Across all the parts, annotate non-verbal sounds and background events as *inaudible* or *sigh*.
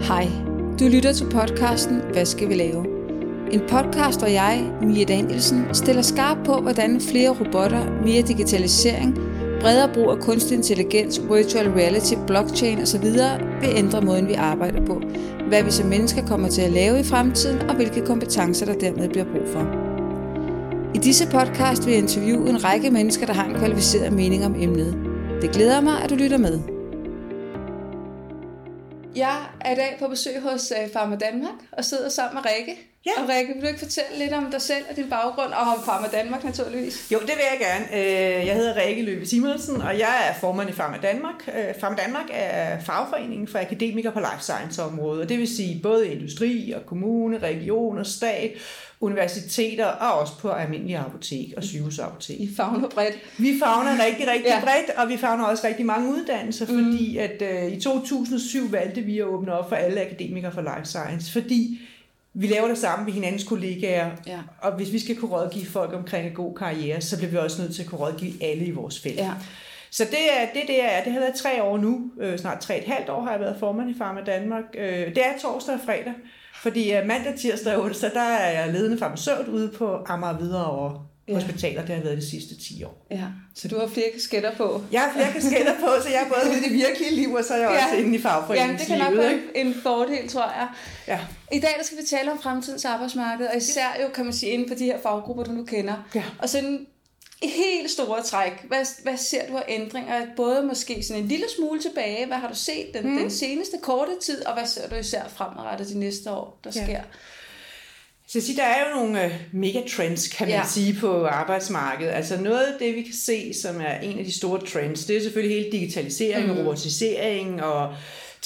Hej, du lytter til podcasten Hvad skal vi lave? En podcast, hvor jeg, Mia Danielsen, stiller skarp på, hvordan flere robotter, mere digitalisering, bredere brug af kunstig intelligens, virtual reality, blockchain osv. vil ændre måden, vi arbejder på, hvad vi som mennesker kommer til at lave i fremtiden, og hvilke kompetencer, der dermed bliver brug for. I disse podcast vil jeg interviewe en række mennesker, der har en kvalificeret mening om emnet. Det glæder mig, at du lytter med. Jeg er i dag på besøg hos øh, Pharma Danmark og sidder sammen med Rikke. Ja. Og Rikke, vil du ikke fortælle lidt om dig selv og din baggrund, og om Pharma Danmark naturligvis? Jo, det vil jeg gerne. Øh, Jeg hedder Rikke Løbe Simonsen, og jeg er formand i Pharma Danmark. Øh, Pharma Danmark er fagforeningen for akademikere på life science-området, og det vil sige både industri og kommune, regioner, stat, universiteter og også på almindelige apotek og sygehusapotek. I fagner bredt. Vi fagner rigtig, rigtig ja. bredt, og vi fagner også rigtig mange uddannelser, Mm. fordi at øh, i 2007 valgte vi at åbne op for alle akademikere for life science, fordi vi laver det samme med hinandens kollegaer, Ja. og hvis vi skal kunne rådgive folk omkring en god karriere, så bliver vi også nødt til at kunne rådgive alle i vores felt. Ja. Så det er det, det er. Det har været tre år nu. Øh, snart tre et halvt år har jeg været formand i Pharma Danmark. Øh, det er torsdag og fredag. Fordi øh, mandag, tirsdag og onsdag, der er jeg ledende farmaceut ude på Amager Hvidovre Ja. Hospitaler. Det har været de sidste 10 år. ja. Så du har flere kasketter på. Jeg har flere kasketter på, så jeg er både ude i det virkelige liv, og så er jeg Ja. også inde i Ja, det kan nok være en fordel, tror jeg. Ja. I dag der skal vi tale om fremtidens arbejdsmarked, og især jo, kan man sige, inden for de her faggrupper, du nu kender. Ja. Og sådan i helt store træk, hvad, hvad ser du af ændringer? Både måske sådan en lille smule tilbage, hvad har du set den, mm. den seneste korte tid, og hvad ser du især fremadrettet de næste år, der Ja. sker? Så jeg siger, der er jo nogle øh, megatrends, kan man Ja. sige, på arbejdsmarkedet. Altså noget af det, vi kan se, som er en af de store trends, det er selvfølgelig hele digitalisering Mhm. og robotisering og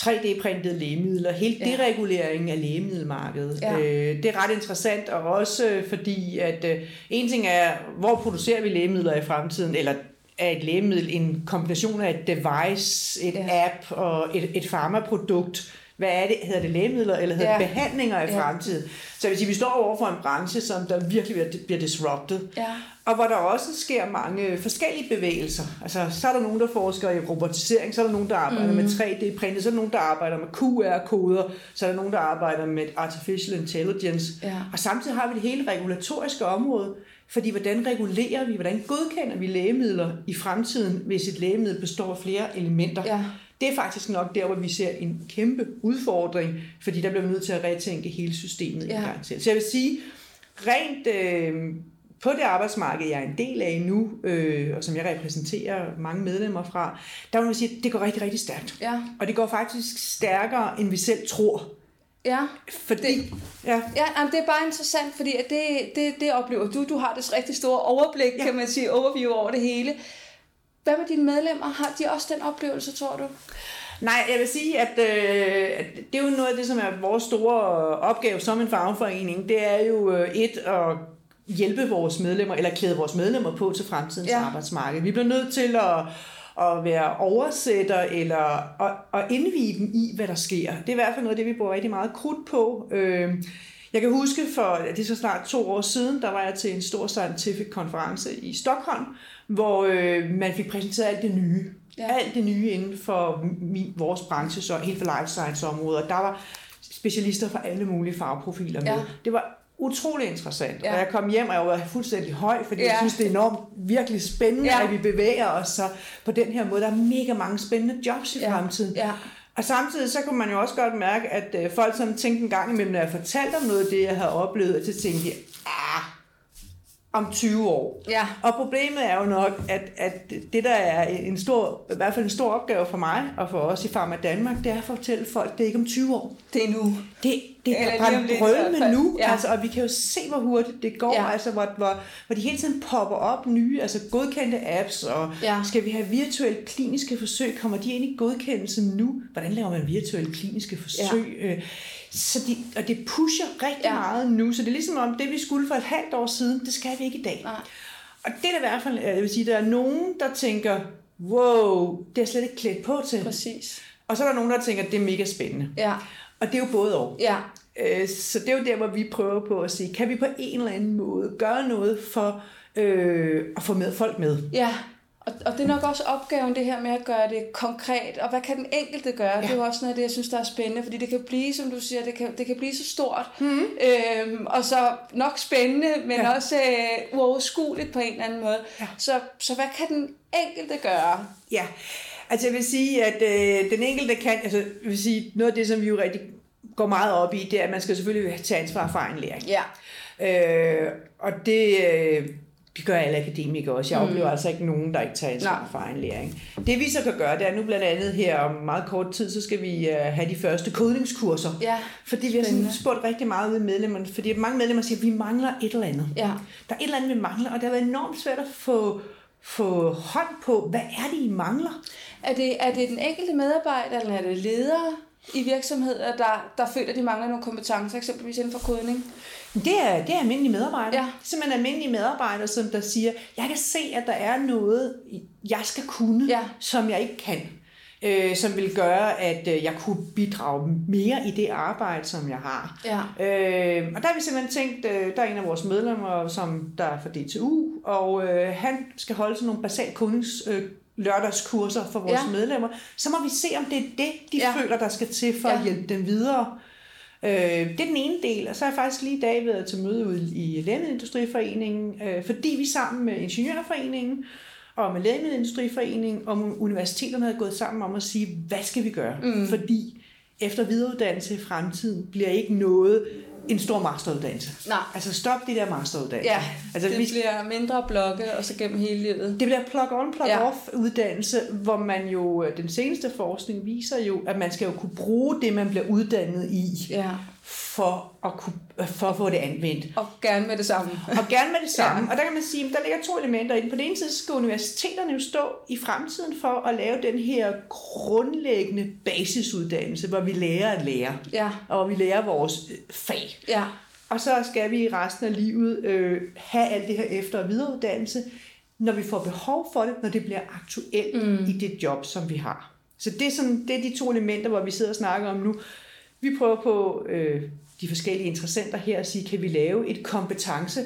3D-printede lægemidler, hele Ja. dereguleringen af lægemiddelmarkedet. Ja. Øh, det er ret interessant, og også fordi, at øh, en ting er, hvor producerer vi lægemidler i fremtiden, eller er et lægemiddel en kombination af et device, et ja. app og et, et farmaprodukt. Hvad er det? Hedder det lægemidler, eller hedder Ja. det behandlinger i Ja. fremtiden? Så sige, vi står over for en branche, som der virkelig bliver- disrupted. Ja. Og hvor der også sker mange forskellige bevægelser. Altså, så er der nogen, der forsker i robotisering, så er der nogen, der arbejder Mhm. mm. med 3D-printet, så er der nogen, der arbejder med QR-koder, så er der nogen, der arbejder med artificial intelligence. Ja. Og samtidig har vi det hele regulatoriske område, fordi hvordan regulerer vi, hvordan godkender vi lægemidler i fremtiden, hvis et lægemiddel består af flere elementer? Ja. Det er faktisk nok der, hvor vi ser en kæmpe udfordring, fordi der bliver vi nødt til at retænke hele systemet Ja. en gang til. Så jeg vil sige, rent øh, på det arbejdsmarked, jeg er en del af nu, øh, og som jeg repræsenterer mange medlemmer fra, der må man sige, at det går rigtig, rigtig stærkt. Ja. Og det går faktisk stærkere, end vi selv tror. Ja. Fordi, Det- ja, Ja, jamen, det er bare interessant, fordi at det, det, det oplever du. Du har det rigtig store overblik. Ja. kan man sige, overview over det hele. Hvad med dine medlemmer? Har de også den oplevelse, tror du? Nej, jeg vil sige, at, øh, det er jo noget af det, som er vores store opgave som en fagforening. Det er jo øh, et at hjælpe vores medlemmer, eller klæde vores medlemmer på til fremtidens Ja. ja. arbejdsmarked. Vi bliver nødt til at, at være oversætter, eller at, at indvige dem i, hvad der sker. Det er i hvert fald noget af det, vi bruger rigtig meget krudt på. Øh, jeg kan huske for, det er så snart to år siden, der var jeg til en stor scientific konference i Stockholm, hvor øh, man fik præsenteret alt det nye. Ja. Alt det nye inden for min, vores branche, så helt for life science området. Der var specialister fra alle mulige fagprofiler med. Ja. Det var utrolig interessant. Ja. Og jeg kom hjem, og jeg var fuldstændig høj, fordi Ja. jeg synes, det er enormt virkelig spændende, Ja. at vi bevæger os så på den her måde. Der er mega mange spændende jobs i Ja. fremtiden. Ja. Og samtidig så kunne man jo også godt mærke, at øh, folk sådan tænkte en gang imellem, når jeg fortalte om noget af det, jeg havde oplevet, at så tænkte de, ah, om 20 år. Ja. Og problemet er jo nok, at, at det der er en stor, i hvert fald en stor opgave for mig og for os i Pharma Danmark, det er at fortælle folk, det er ikke om 20 år. Det er nu. Det, det brød fald. med nu, Ja. altså, og vi kan jo se, hvor hurtigt det går, Ja. altså, hvor, hvor, hvor de hele tiden popper op nye, altså godkendte apps, og Ja. ja. skal vi have virtuelle kliniske forsøg, kommer de ind i godkendelsen nu? Hvordan laver man virtuelle kliniske forsøg? Ja. Så de, og det pusher rigtig Ja. meget nu, så det er ligesom om, det vi skulle for et halvt år siden, det skal vi ikke i dag. Nej. Og det er der i hvert fald, jeg vil sige, der er nogen, der tænker, wow, det er slet ikke klædt på til. Præcis. Og så er der nogen, der tænker, det er mega spændende. Ja. Og det er jo både og. Ja. Øh, Så det er jo der, hvor vi prøver på at sige, kan vi på en eller anden måde gøre noget for øh, at få med folk med? Ja. Og, og det er nok også opgaven, det her med at gøre det konkret. Og hvad kan den enkelte gøre? Ja. Det er jo også noget af det, jeg synes, der er spændende. Fordi det kan blive, som du siger, det kan, det kan blive så stort. Mm. Øhm, og så nok spændende, men ja. også øh, uoverskueligt på en eller anden måde. Ja. Så, så hvad kan den enkelte gøre? Ja, altså jeg vil sige, at øh, den enkelte kan, altså jeg vil sige, noget af det, som vi jo rigtig går meget op i, det er, at man skal selvfølgelig tage ansvar for egen læring. Ja. Øh, og det, øh, det gør alle akademikere også. Jeg mm. oplever altså ikke nogen, der ikke tager ansvar for egen læring. Det vi så kan gøre, det er nu blandt andet her om meget kort tid, så skal vi uh, have de første kodningskurser. Ja, fordi vi har sådan spurgt rigtig meget i medlemmerne, fordi mange medlemmer siger, at vi mangler et eller andet. Ja. Der er et eller andet, vi mangler, og det har været enormt svært at få, få hånd på, hvad er det, I mangler? Er det, er det den enkelte medarbejder, eller er det ledere i virksomheder, der, der føler, at de mangler nogle kompetencer, eksempelvis inden for kodning? Det er, det er almindelige medarbejdere. Ja. Simpelthen almindelige medarbejdere, som der siger, jeg kan se, at der er noget, jeg skal kunne, ja. som jeg ikke kan. Øh, som vil gøre, at øh, jeg kunne bidrage mere i det arbejde, som jeg har. Ja. Øh, og der har vi simpelthen tænkt, øh, der er en af vores medlemmer, som der er fra DTU, og øh, han skal holde sådan nogle basal kundings øh, lørdagskurser for vores ja. medlemmer. Så må vi se, om det er det, de ja. føler, der skal til for ja. at hjælpe dem videre. Øh, det er den ene del, og så er jeg faktisk lige i dag været til møde ude i Lægemiddelindustriforeningen, øh, fordi vi sammen med Ingeniørforeningen og med Lægemiddelindustriforeningen og universiteterne er gået sammen om at sige, hvad skal vi gøre? Mm. Fordi efter videreuddannelse i fremtiden bliver ikke noget en stor masteruddannelse. Nej. Altså stop de der masteruddannelse. Ja, altså, det vi, bliver mindre blokke, og så gennem hele livet. Det bliver plug-on, plug-off ja. uddannelse, hvor man jo, den seneste forskning viser jo, at man skal jo kunne bruge det, man bliver uddannet i. Ja for at, kunne, for at få det anvendt. Og gerne med det samme. og gerne med det *laughs* samme. Ja. Og der kan man sige, at der ligger to elementer i den. På den ene side skal universiteterne jo stå i fremtiden for at lave den her grundlæggende basisuddannelse, hvor vi lærer at lære. Ja. Og hvor vi lærer vores øh, fag. Ja. Og så skal vi i resten af livet øh, have alt det her efter- og videreuddannelse, når vi får behov for det, når det bliver aktuelt mm. i det job, som vi har. Så det er, sådan, det er de to elementer, hvor vi sidder og snakker om nu. Vi prøver på øh, de forskellige interessenter her at sige, kan vi lave et kompetence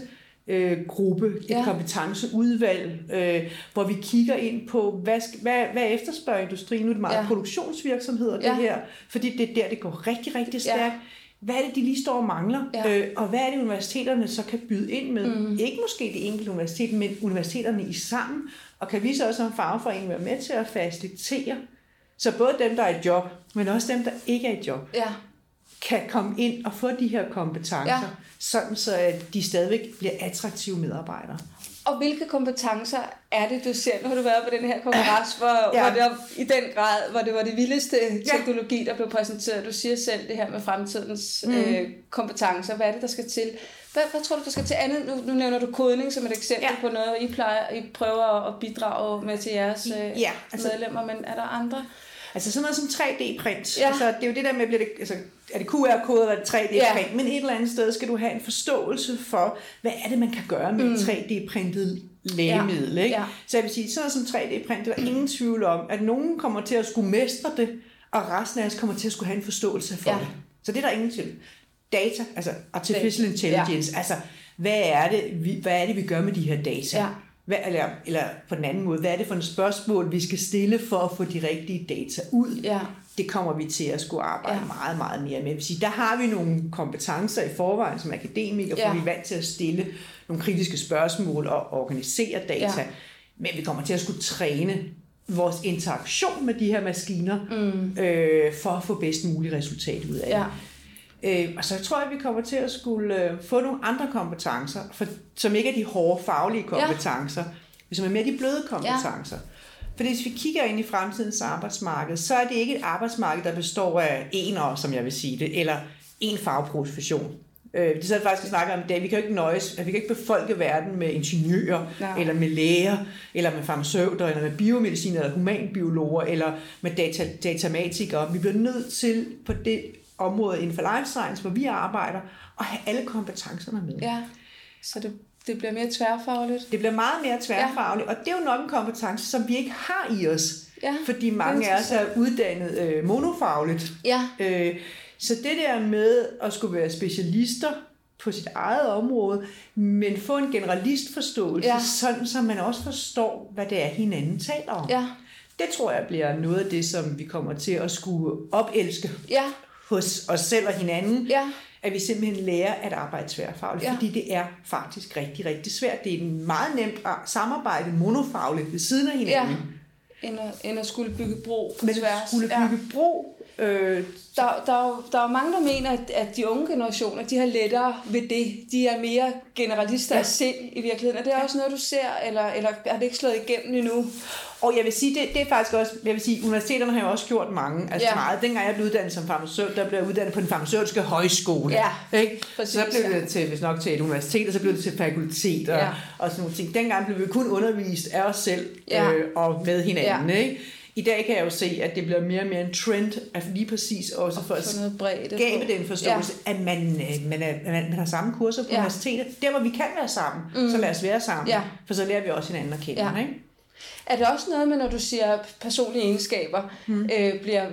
øh, gruppe, et ja. kompetenceudvalg, øh, hvor vi kigger ind på, hvad, hvad, hvad efterspørger industrien? Nu er det meget ja. produktionsvirksomheder, det ja. her, fordi det er der, det går rigtig, rigtig stærkt. Ja. Hvad er det, de lige står og mangler? Ja. Øh, og hvad er det, universiteterne så kan byde ind med? Mm. Ikke måske det enkelte universitet, men universiteterne i sammen. Og kan vi så også som fagforening være med til at facilitere, så både dem, der er i job, men også dem, der ikke er i job, ja. kan komme ind og få de her kompetencer, ja. sådan så at de stadigvæk bliver attraktive medarbejdere. Og hvilke kompetencer er det, du ser? Nu har du været på den her kongres, hvor, ja. hvor det var, i den grad, hvor det var det vildeste teknologi, der blev præsenteret. Du siger selv det her med fremtidens mm. øh, kompetencer. Hvad er det, der skal til? Hvad, hvad tror du, der skal til andet? Nu, nu nævner du kodning som et eksempel ja. på noget, I, plejer, I prøver at bidrage med til jeres øh, ja, altså, medlemmer, men er der andre? Altså sådan noget som 3D-print. Ja. Altså, det er jo det der med, bliver det, altså, er det QR-kode eller er det 3D-print? Ja. Men et eller andet sted skal du have en forståelse for, hvad er det, man kan gøre med mm. 3D-printet lægemiddel. Ja. Ikke? Ja. Så jeg vil sige, sådan noget som 3D-print, der er ingen tvivl om, at nogen kommer til at skulle mestre det, og resten af os kommer til at skulle have en forståelse for ja. det. Så det er der ingen tvivl. Data, altså artificial intelligence, ja. altså hvad er, det, vi, hvad er det, vi gør med de her data? Ja. Hvad, eller, eller på den anden måde, hvad er det for et spørgsmål, vi skal stille for at få de rigtige data ud? Ja. Det kommer vi til at skulle arbejde ja. meget, meget mere med. Sige, der har vi nogle kompetencer i forvejen som akademikere, ja. for vi er vant til at stille nogle kritiske spørgsmål og organisere data. Ja. Men vi kommer til at skulle træne vores interaktion med de her maskiner, mm. øh, for at få bedst muligt resultat ud af ja. det. Øh, og så tror jeg, at vi kommer til at skulle øh, få nogle andre kompetencer, for, som ikke er de hårde faglige kompetencer, ja. som er mere de bløde kompetencer. Ja. For hvis vi kigger ind i fremtidens arbejdsmarked, så er det ikke et arbejdsmarked, der består af år, som jeg vil sige det, eller en fagprofession. Øh, det er så faktisk, vi snakker om det. Vi kan jo ikke nøjes, vi kan ikke befolke verden med ingeniører, Nej. eller med læger, eller med farmaceuter, eller med biomediciner, eller humanbiologer, eller med data, datamatikere. Vi bliver nødt til på det område inden for life science, hvor vi arbejder, og have alle kompetencerne med. Ja, så det, det bliver mere tværfagligt. Det bliver meget mere tværfagligt, ja. og det er jo nok en kompetence, som vi ikke har i os, ja, fordi mange af os er uddannet øh, monofagligt. Ja. Øh, så det der med at skulle være specialister på sit eget område, men få en generalistforståelse, ja. sådan så man også forstår, hvad det er, hinanden taler om. Ja, Det tror jeg bliver noget af det, som vi kommer til at skulle opelske ja, hos os selv og hinanden, ja, at vi simpelthen lærer at arbejde tværfagligt, Ja. ja. fordi det er faktisk rigtig, rigtig svært. Det er meget nemt at samarbejde monofagligt ved siden af hinanden. ja. End at, end at skulle bygge bro på Men tværs. skulle Ja. bygge bro, øh, Der, der, er der er mange, der mener, at, at de unge generationer, de har lettere ved det. De er mere generalister ja. Ja. af sind i virkeligheden. Er det også noget, du ser, eller, eller er det ikke slået igennem endnu? Og jeg vil sige, det, det er faktisk også, jeg vil sige, universiteterne har jo også gjort mange, altså Ja. ja. meget. Dengang jeg blev uddannet som farmaceut, der blev jeg uddannet på den farmaceutiske højskole. Ja, ikke? præcis, Så blev ja. det til, hvis nok til et universitet, og så blev det til fakulteter Ja. ja. og sådan nogle ting. Dengang blev vi kun undervist af os selv Ja. øh, og med hinanden. Ja. Ja. Ikke? I dag kan jeg jo se, at det bliver mere og mere en trend, at lige præcis også for at noget bredt. skabe den forståelse, ja. at man, øh, man, er, man, man har samme kurser på Ja. universitetet. Der, hvor vi kan være sammen, mm. så lad os være sammen. Ja. For så lærer vi også hinanden at kende. Ja. Ikke? Er det også noget med, når du siger personlige egenskaber mm. øh, bliver,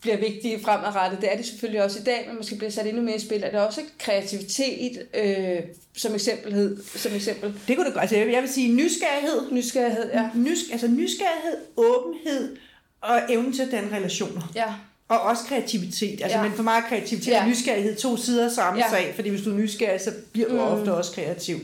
bliver vigtige fremadrettet? Det er det selvfølgelig også i dag, men måske bliver sat endnu mere i spil. Er der også kreativitet øh, som, eksempelhed, som eksempel? Det kunne det godt. Altså, jeg vil- jeg vil sige nysgerrighed. Nysgerrighed, ja. Nys, altså nysgerrighed, åbenhed og evnen til at danne relationer. Ja, Og også kreativitet. Altså, Ja. men for meget kreativitet Ja. og nysgerrighed, to sider af samme Ja. sag. Fordi hvis du er nysgerrig, så bliver du Mm. ofte også kreativ.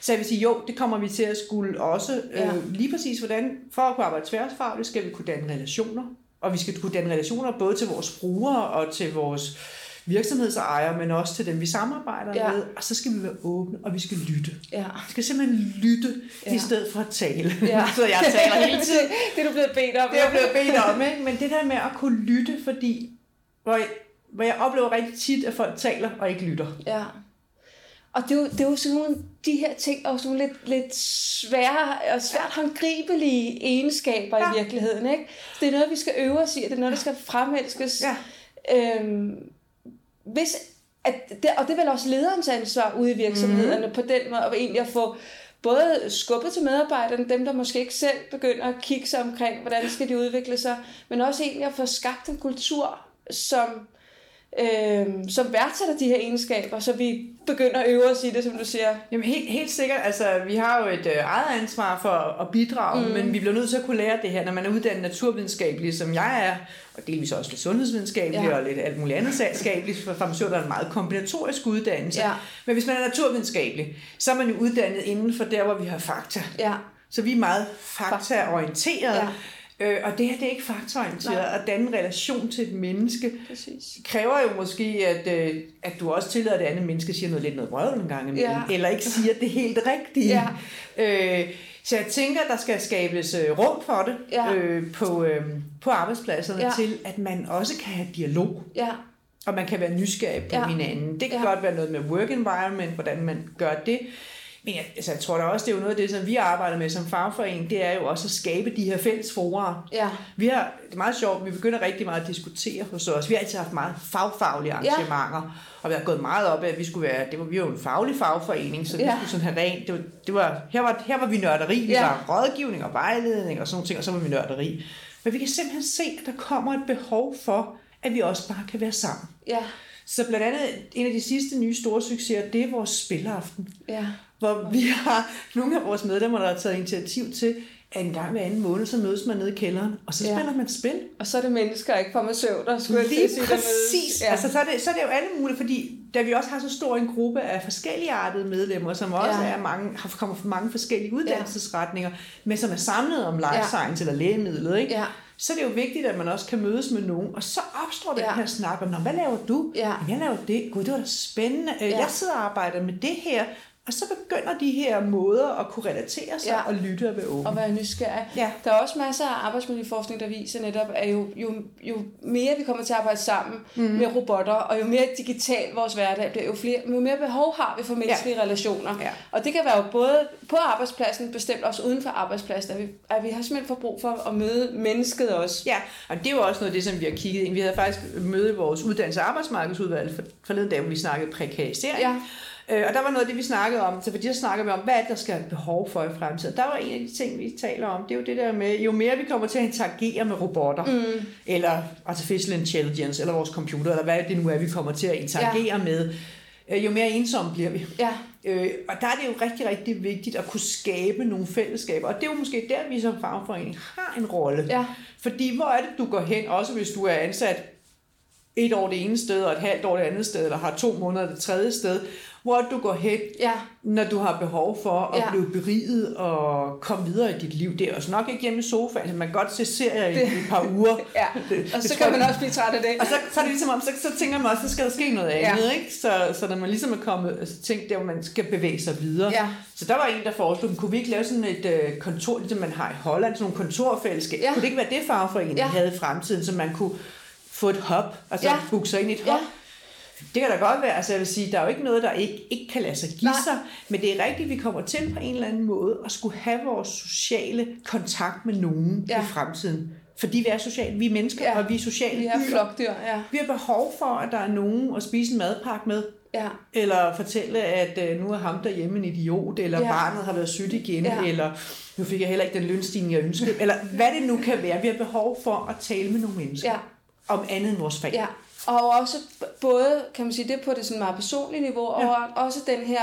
Så jeg vil sige, jo, det kommer vi til at skulle også. Ja. Ja. Øh, lige præcis hvordan, for at kunne arbejde tværfagligt, skal vi kunne danne relationer. Og vi skal kunne danne relationer både til vores brugere og til vores virksomhedsejere, men også til dem, vi samarbejder Ja. med. Og så skal vi være åbne, og vi skal lytte. ja. Vi skal simpelthen lytte, Ja. i stedet for at tale. Ja. *laughs* Så jeg taler hele *laughs* tiden. det, er du blevet bedt om. Det er jeg blevet bedt om, ikke? Men det der med at kunne lytte, fordi hvor jeg, hvor jeg oplever rigtig tit, at folk taler og ikke lytter. Ja. Og det er, jo, det er jo sådan nogle, de her ting, er jo sådan lidt, lidt svære og svært håndgribelige egenskaber ja. i virkeligheden. Ikke? Det er noget, vi skal øve os i, og det er noget, der skal fremelskes. Ja. Øhm, hvis, at det, og det er vel også lederens ansvar ude i virksomhederne mm. på den måde, og egentlig at få både skubbet til medarbejderne, dem der måske ikke selv begynder at kigge sig omkring, hvordan skal de udvikle sig, men også egentlig at få skabt en kultur, som, øh, som værdsætter de her egenskaber, så vi begynder at øve os i det, som du siger. Jamen helt, helt sikkert, altså vi har jo et øh, eget ansvar for at bidrage, Mm. men vi bliver nødt til at kunne lære det her, når man er uddannet naturvidenskabelig, som jeg er, og delvis også lidt sundhedsvidenskabelig Ja. og lidt alt muligt andet skabeligt, for farmaceuter er en meget kombinatorisk uddannelse. Ja. Men hvis man er naturvidenskabelig, så er man jo uddannet inden for der, hvor vi har fakta. Ja, Så vi er meget faktaorienteret. Ja. Øh, og det her det er ikke faktaorienteret. Nej. At danne en relation til et menneske præcis. kræver jo måske, at, øh, at du også tillader, at det andet menneske siger noget lidt noget brød en gang imellem. Ja. Eller ikke siger det helt rigtige. Ja. Øh, så jeg tænker, der skal skabes øh, rum for det Ja. øh, på, øh, på arbejdspladserne Ja. til, at man også kan have dialog. Ja, Og man kan være nysgerrig på Ja. hinanden. Det kan ja. godt være noget med work environment, hvordan man gør det. Men jeg, altså, jeg tror da også, det er jo noget af det, som vi arbejder med som fagforening, det er jo også at skabe de her fælles forer. ja, Vi har, det er meget sjovt, vi begynder rigtig meget at diskutere hos os. Vi har altid haft meget fagfaglige arrangementer, ja. og vi har gået meget op af, at vi skulle være, det var, vi var jo en faglig fagforening, så vi Ja. skulle sådan have rent. Det var, det var, her, var, her var vi nørderi, vi Ja. var rådgivning og vejledning og sådan nogle ting, og så var vi nørderi. Men vi kan simpelthen se, at der kommer et behov for, at vi også bare kan være sammen. ja, Så blandt andet en af de sidste nye store succeser, det er vores spilaften ja, hvor vi har nogle af vores medlemmer, der har taget initiativ til, at en gang hver anden måned, så mødes man nede i kælderen, og så Ja. spiller man spil. Og så er det mennesker, ikke farmaceuter, skulle jeg til Lige at sige, præcis. Ja. Ja. Altså, så, er det, så er det jo alle mulige, fordi da vi også har så stor en gruppe af forskellige artede medlemmer, som også Ja. ja. er mange, har kommer fra mange forskellige uddannelsesretninger, men som er samlet om life Ja. science eller lægemidlet, ikke? Ja. så er det jo vigtigt, at man også kan mødes med nogen, og så opstår den Ja. her snak om, "Nå, hvad laver du? Ja. "Jamen, Jeg laver det. Gud, det var da spændende. Ja. Ja. Jeg sidder og arbejder med det her. Og så begynder de her måder at kunne relatere sig Ja. og lytte og være åbne. og være nysgerrig. Ja. Der er også masser af arbejdsmiljøforskning, der viser netop, at jo, jo, jo mere vi kommer til at arbejde sammen mm. med robotter, og jo mere digital vores hverdag bliver, jo, flere, jo mere behov har vi for menneskelige ja. relationer. Ja. Og det kan være jo både på arbejdspladsen, bestemt også uden for arbejdspladsen, at vi, at vi har simpelthen for brug for at møde mennesket også. Ja, og det er jo også noget af det, som vi har kigget ind. Vi havde faktisk møde i vores uddannelse- og arbejdsmarkedsudvalg for, forleden dag, hvor vi snakkede prekarisering. Ja. Øh, og der var noget af det, vi snakkede om. Så fordi der snakker vi om, hvad er der skal have behov for i fremtiden. Der var en af de ting, vi taler om, det er jo det der med, jo mere vi kommer til at interagere med robotter, mm. eller artificial intelligence, eller vores computer, eller hvad det nu er, vi kommer til at interagere ja. med, øh, jo mere ensomme bliver vi. Ja. Øh, og der er det jo rigtig, rigtig vigtigt at kunne skabe nogle fællesskaber. Og det er jo måske der, vi som fagforening har en rolle. Ja. Fordi hvor er det, du går hen, også hvis du er ansat et år det ene sted, og et halvt år det andet sted, eller har to måneder det tredje sted, hvor du går hen, Ja. når du har behov for at Ja. ja. blive beriget og komme videre i dit liv. Det er også nok ikke hjemme i sofaen, man kan godt se serier i et par uger. *laughs* Ja. Det- Og så kan man også blive træt af det. og så, så er det ligesom om, så, så tænker man også, så skal der ske noget Ja. andet, ikke? Så, så når man ligesom er kommet, altså tænkt der, hvor man skal bevæge sig videre. Ja. Så der var en, der foreslog, kunne vi ikke lave sådan et øh, kontor, ligesom man har i Holland, sådan nogle kontorfællesskab. Ja. Kunne det ikke være det, fagforeningen Ja. ja. havde i fremtiden, så man kunne få et hop, altså Ja. ja. booke sig ind i et Ja. Det kan da godt være, altså jeg vil sige, der er jo ikke noget, der ikke, ikke kan lade sig give Nej. sig, men det er rigtigt, vi kommer til på en eller anden måde at skulle have vores sociale kontakt med nogen Ja. i fremtiden. Fordi vi er sociale, vi er mennesker, Ja. og vi er sociale Vi er dyr. flokdyr, ja. Vi har behov for, at der er nogen at spise en madpakke med, Ja. eller fortælle, at øh, nu er ham derhjemme en idiot, eller Ja. barnet har været sygt igen, ja. eller nu fik jeg heller ikke den lønstigning, jeg ønskede, eller hvad det nu kan være. Vi har behov for at tale med nogle mennesker Ja. om andet end vores fag. Ja, og også både, kan man sige, det på det sådan meget personlige niveau, ja. og også den her,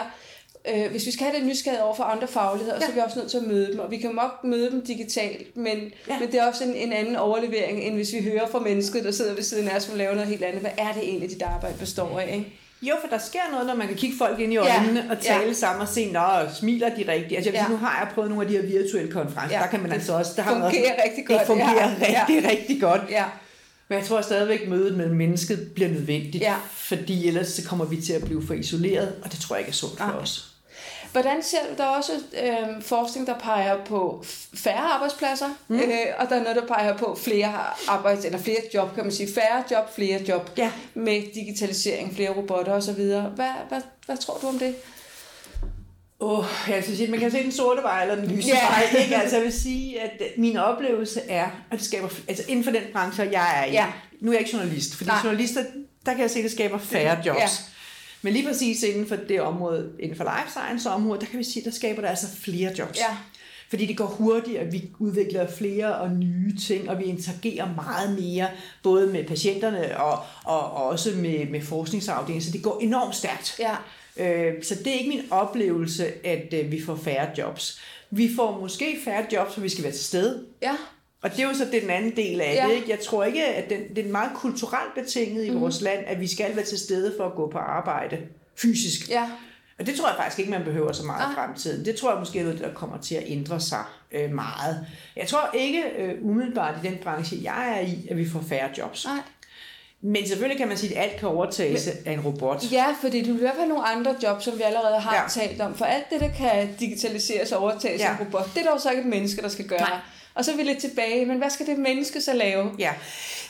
øh, hvis vi skal have det nysgerrighed over for andre fagligheder, ja. så er vi også nødt til at møde dem, og vi kan nok møde dem digitalt, men, ja. Ja. men det er også en, en anden overlevering, end hvis vi hører fra mennesket, der sidder ved siden af os, som laver noget helt andet. Hvad er det egentlig, dit arbejde består af? Ikke? Jo, for der sker noget, når man kan kigge folk ind i Ja. øjnene og tale Ja. ja. sammen og se, nå, smiler de rigtigt. Altså, jeg vil Ja. sige, nu har jeg prøvet nogle af de her virtuelle konferencer, Ja. ja. der kan man altså også... Der har man fungerer også, rigtig godt, Det fungerer ja. ja. rigtig, rigtig godt. Ja, Men jeg tror stadigvæk, mødet mellem mennesket bliver nødvendigt, Ja. fordi ellers så kommer vi til at blive for isoleret, og det tror jeg ikke er sundt for Nej. os. Hvordan ser du, der er også øh, forskning, der peger på færre arbejdspladser, mm. øh, og der er noget, der peger på flere arbejds, eller flere job, kan man sige. Færre job, flere job Ja. med digitalisering, flere robotter osv. Hvad, hvad, hvad tror du om det? Åh, oh, jeg skal sige, man kan se den sorte vej eller den lyse Ja. vej. Ikke? Altså, jeg vil sige, at øh, min oplevelse er, at det skaber, altså inden for den branche, jeg er i, Ja. nu er jeg ikke journalist, fordi Nej. journalister, der kan jeg se, at det skaber færre jobs. Ja. Men lige præcis inden for det område, inden for life science område, der kan vi sige, at der skaber der altså flere jobs. Ja. Fordi det går hurtigt, at vi udvikler flere og nye ting, og vi interagerer meget mere, både med patienterne og, og også med, med forskningsafdelingen, så det går enormt stærkt. Ja, Så det er ikke min oplevelse, at øh, vi får færre jobs. Vi får måske færre jobs, for vi skal være til stede. ja, Og det er jo så den anden del af Ja. det. Ikke? Jeg tror ikke, at den, det er meget kulturelt betinget i mm. vores land, at vi skal være til stede for at gå på arbejde fysisk. ja, Og det tror jeg faktisk ikke, man behøver så meget i fremtiden. Det tror jeg måske er noget, der kommer til at ændre sig øh, meget. Jeg tror ikke øh, umiddelbart i den branche, jeg er i, at vi får færre jobs. nej. Men selvfølgelig kan man sige, at alt kan overtages af en robot. Ja, fordi du vil i hvert fald nogle andre jobs, som vi allerede har ja. Talt om. For alt det, der kan digitaliseres og overtages ja. Af en robot, det er jo så ikke et menneske, der skal gøre. Nej. Og så er vi lidt tilbage, men hvad skal det menneske så lave? Ja,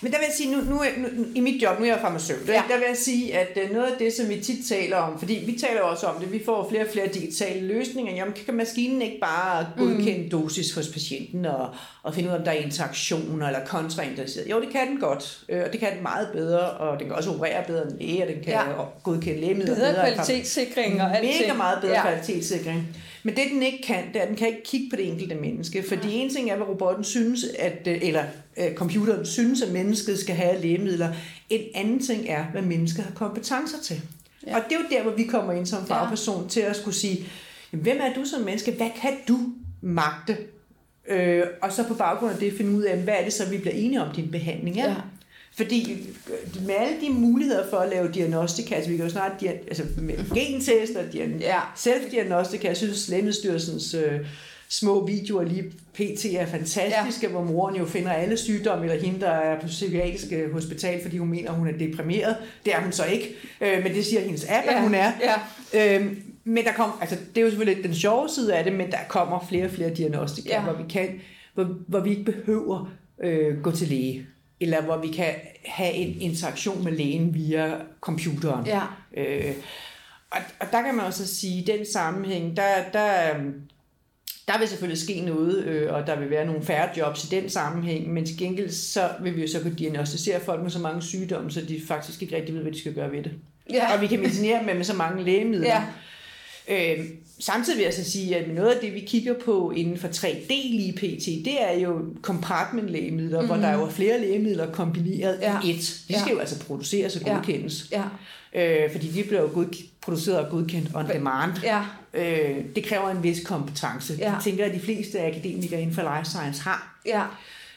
men der vil jeg sige, nu, nu, nu i mit job, nu er jeg farmaceut, Ja. der vil jeg sige, at øh, noget af det, som vi tit taler om, fordi vi taler også om det, vi får flere og flere digitale løsninger, jamen kan maskinen ikke bare godkende mm. dosis hos patienten og, og finde ud af, om der er interaktioner eller kontraindicerede? Jo, det kan den godt, øh, og det kan den meget bedre, og den kan også operere bedre end læge, og den kan Ja. godkende lægemidler Bedre bedre. kvalitetssikring og alt Mega meget bedre ja. kvalitetssikring. Men det den ikke kan, det er, at den kan ikke kigge på det enkelte menneske. Fordi en ting er, hvad robotten synes, at, øh, eller øh, computeren synes, at mennesket skal have lægemidler. En anden ting er, hvad mennesket har kompetencer til. Ja. Ja. Og det er jo der, hvor vi kommer ind som fagperson til at skulle sige, jamen, hvem er du som menneske? Hvad kan du magte? Øh, og så på baggrund af det finde ud af, hvad er det så, vi bliver enige om, din behandling er. Ja. Fordi øh, med alle de muligheder for at lave diagnostika, altså vi kan jo snart, dia- altså med gentest og diagn- Ja. Selvdiagnostika, jeg synes, Lægemiddelstyrelsens øh, små videoer lige pt. er fantastiske, ja. hvor moren jo finder alle sygdomme, eller hende, der er på psykiatrisk hospital, fordi hun mener, hun er deprimeret. Det er hun så ikke, øh, men det siger hendes app, Ja. at hun er. Ja. Øhm, men der kom, altså, det er jo selvfølgelig den sjove side af det, men der kommer flere og flere diagnostika, ja. hvor vi kan, hvor, hvor vi ikke behøver øh, gå til læge, eller hvor vi kan have en interaktion med lægen via computeren. Ja. Øh, og, og der kan man også sige, i den sammenhæng, der, der, der vil selvfølgelig ske noget, øh, og der vil være nogle færre jobs i den sammenhæng, men til gengæld så vil vi jo så kunne diagnostisere folk med så mange sygdomme, så de faktisk ikke rigtig ved, hvad de skal gøre ved det. Ja. Og vi kan medicinere dem med så mange lægemidler. Ja. Øh, samtidig vil jeg så sige, at noget af det, vi kigger på inden for 3D lige pt, det er jo compartment-lægemidler, mm. hvor der jo er flere lægemidler kombineret ja. i et. De skal ja. jo altså produceres og godkendes. Ja. Ja. Øh, fordi de bliver jo god, produceret og godkendt on demand. Ja. Øh, det kræver en vis kompetence. Ja. Jeg tænker, at de fleste akademikere inden for life science har. Ja.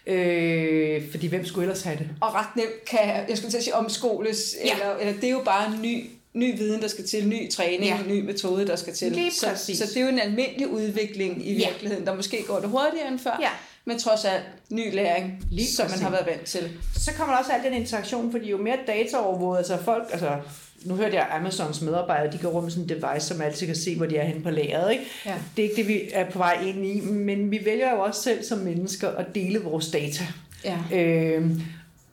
Øh, fordi hvem skulle ellers have det? Og ret nemt kan, jeg skulle til at sige, omskoles, ja. eller, eller det er jo bare en ny ny viden, der skal til, ny træning, ja. ny metode, der skal til. Lige så, så det er jo en almindelig udvikling i ja. virkeligheden, der måske går det hurtigere end før, ja. men trods alt ny læring, Lige som præcis. man har været vant til. Så kommer der også alt den interaktion, fordi jo mere data overvåget, altså folk, altså nu hørte jeg Amazons medarbejdere, de går rundt med sådan en device, som altid kan se, hvor de er henne på lageret. Ikke? Ja. Det er ikke det, vi er på vej ind i, men vi vælger jo også selv som mennesker at dele vores data. Ja. Øh,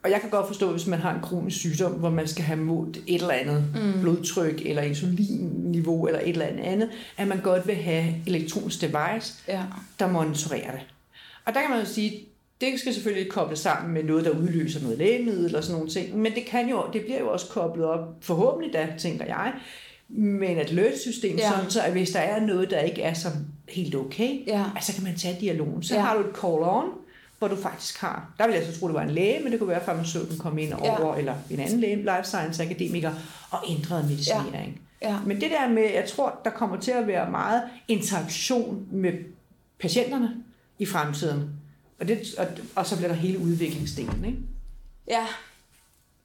og jeg kan godt forstå, hvis man har en kronisk sygdom, hvor man skal have målt et eller andet mm. blodtryk, eller insulinniveau, eller et eller andet, at man godt vil have elektronisk device, ja. der monitorerer det. Og der kan man jo sige, det skal selvfølgelig kobles sammen med noget, der udløser noget lægemiddel eller sådan nogle ting, men det, kan jo, det bliver jo også koblet op, forhåbentlig da, tænker jeg, med et alert-system, ja. sådan så at hvis der er noget, der ikke er så helt okay, ja. så kan man tage dialogen. Så ja. har du et call-on, hvor du faktisk har, der vil jeg så tro, det var en læge, men det kunne være, at farmaceuten kom ind over, ja. eller en anden læge, life science akademiker, og ændrede medicinering. Ja. Ja. Men det der med, jeg tror, der kommer til at være meget interaktion med patienterne i fremtiden. Og, det, og, og så bliver der hele udviklingsdelen, ikke? Ja,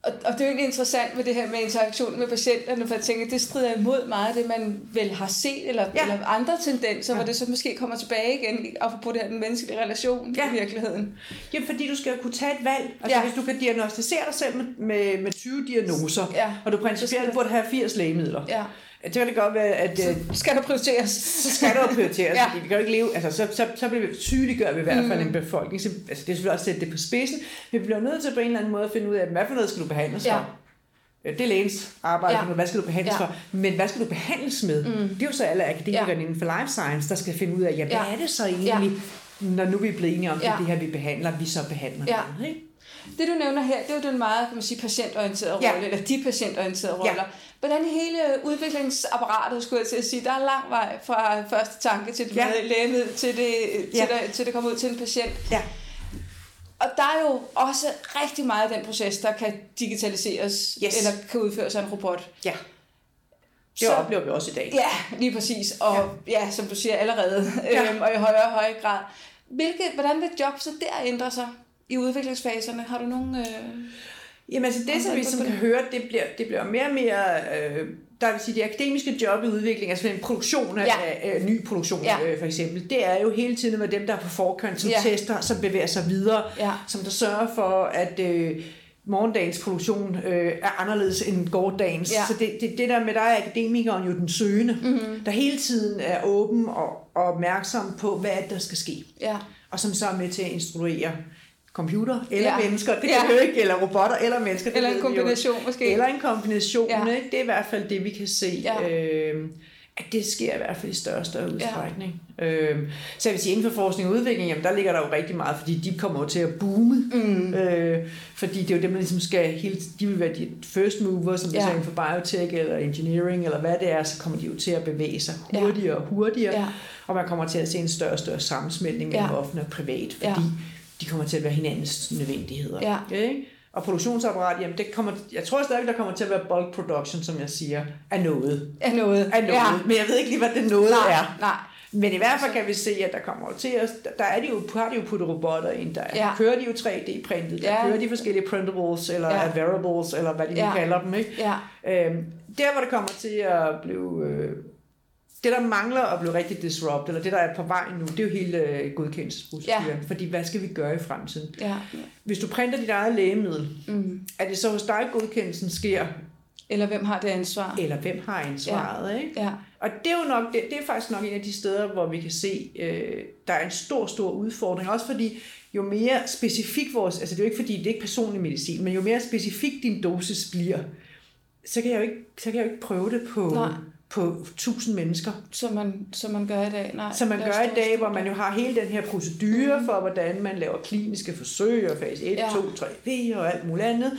og, og det er jo egentlig interessant med det her med interaktion med patienterne, for jeg tænker, det strider imod meget af det, man vel har set, eller, ja. eller andre tendenser, ja. hvor det så måske kommer tilbage igen, og på det her den menneskelige relation ja. i virkeligheden. Ja, fordi du skal jo kunne tage et valg. Altså ja. hvis du kan diagnostisere dig selv med, med, med 20 diagnoser, ja. og du principielt burde have 80 lægemidler, ja det kan det godt være, at... Så øh, skal der prioriteres. Så skal der prioriteres, *laughs* ja. fordi vi kan jo ikke leve... Altså, så, så, så bliver vi sygeliggør vi i hvert fald mm. en befolkning. Så, altså, det er selvfølgelig også sætte det på spidsen. Men vi bliver nødt til på en eller anden måde at finde ud af, hvad for noget skal du behandles ja. for? Det er lægens arbejde, ja. hvad skal du behandles ja. for? Men hvad skal du behandles med? Mm. Det er jo så alle akademikerne ja. inden for life science, der skal finde ud af, ja, hvad ja. er det så egentlig, ja. når nu vi er blevet enige om, ja. det, det her, vi behandler, vi så behandler ja. det, ikke? Det du nævner her, det er jo den meget kan man sige, patientorienterede ja. rolle, eller de patientorienterede roller. Ja. Hvordan hele udviklingsapparatet, skulle jeg til at sige, der er lang vej fra første tanke til det ja. lægemiddel, til det, til, ja. det, til det kommer ud til en patient. Ja. Og der er jo også rigtig meget af den proces, der kan digitaliseres, yes. eller kan udføres af en robot. Ja. Det så, oplever vi også i dag. Ja, lige præcis. Og ja, ja som du siger allerede, ja. øhm, og i højere og højere grad. Hvilke, hvordan vil job så der ændre sig i udviklingsfaserne? Har du nogle... Øh Jamen altså det, som vi som kan høre, det bliver, det bliver mere og mere, øh, der vil sige, det akademiske job i udvikling, altså en produktion af, ja. af, af ny produktion ja. øh, for eksempel, det er jo hele tiden med dem, der er på forkant, som ja. tester, som bevæger sig videre, ja. som der sørger for, at øh, morgendagens produktion øh, er anderledes end gårdagens. Ja. Så det, det, det der med, der er akademikeren jo den søgende, mm-hmm. der hele tiden er åben og, og opmærksom på, hvad der skal ske. Ja. Og som så er med til at instruere computer eller ja. mennesker, det kan ja. jo ikke, eller robotter eller mennesker. Det eller en kombination jo. måske. Eller en kombination, ja. ikke? det er i hvert fald det, vi kan se. Ja. Øh, at det sker i hvert fald i større og større udstrækning. Ja. Øh, så jeg vil sige, inden for forskning og udvikling, jamen, der ligger der jo rigtig meget, fordi de kommer jo til at boome. Mm. Øh, fordi det er jo dem, der ligesom skal hele, de vil være de first mover, som ja. det inden for biotech eller engineering, eller hvad det er, så kommer de jo til at bevæge sig hurtigere og hurtigere. Ja. Og man kommer til at se en større og større sammensmeltning mellem ja. offentlig og privat, fordi ja de kommer til at være hinandens nødvendigheder. Ja. Okay? Og produktionsapparat, jamen det kommer, jeg tror stadig, der kommer til at være bulk production, som jeg siger, af noget. Af noget. Af noget. Ja. Men jeg ved ikke lige, hvad det noget nej, er. Nej. Men i hvert fald kan vi se, at der kommer til os, der er de jo, har de jo puttet robotter ind, der ja. kører de jo 3D-printet, der ja. kører de forskellige printables, eller ja. variables, eller hvad de ja. nu kalder dem, ikke? Ja. Øhm, der hvor det kommer til at blive øh, det, der mangler at blive rigtig disrupt, eller det, der er på vej nu, det er jo hele øh, godkendelsesproceduren. Ja. Fordi hvad skal vi gøre i fremtiden? Ja. Hvis du printer dit eget lægemiddel, mm. er det så hos dig, godkendelsen sker? Eller hvem har det ansvar? Eller hvem har ansvaret, ja. ikke? Ja. Og det er jo nok, det, det er faktisk nok en af de steder, hvor vi kan se, øh, der er en stor, stor udfordring. Også fordi, jo mere specifik vores, altså det er jo ikke fordi, det er ikke personlig medicin, men jo mere specifik din dosis bliver, så kan jeg jo ikke, så kan jeg jo ikke prøve det på, Nej på 1000 mennesker. Som man, som man gør i dag? Nej, som man gør i dag, hvor man jo har hele den her procedure mm. for, hvordan man laver kliniske forsøg, og fase 1, ja. 2, 3, 4 og alt muligt andet.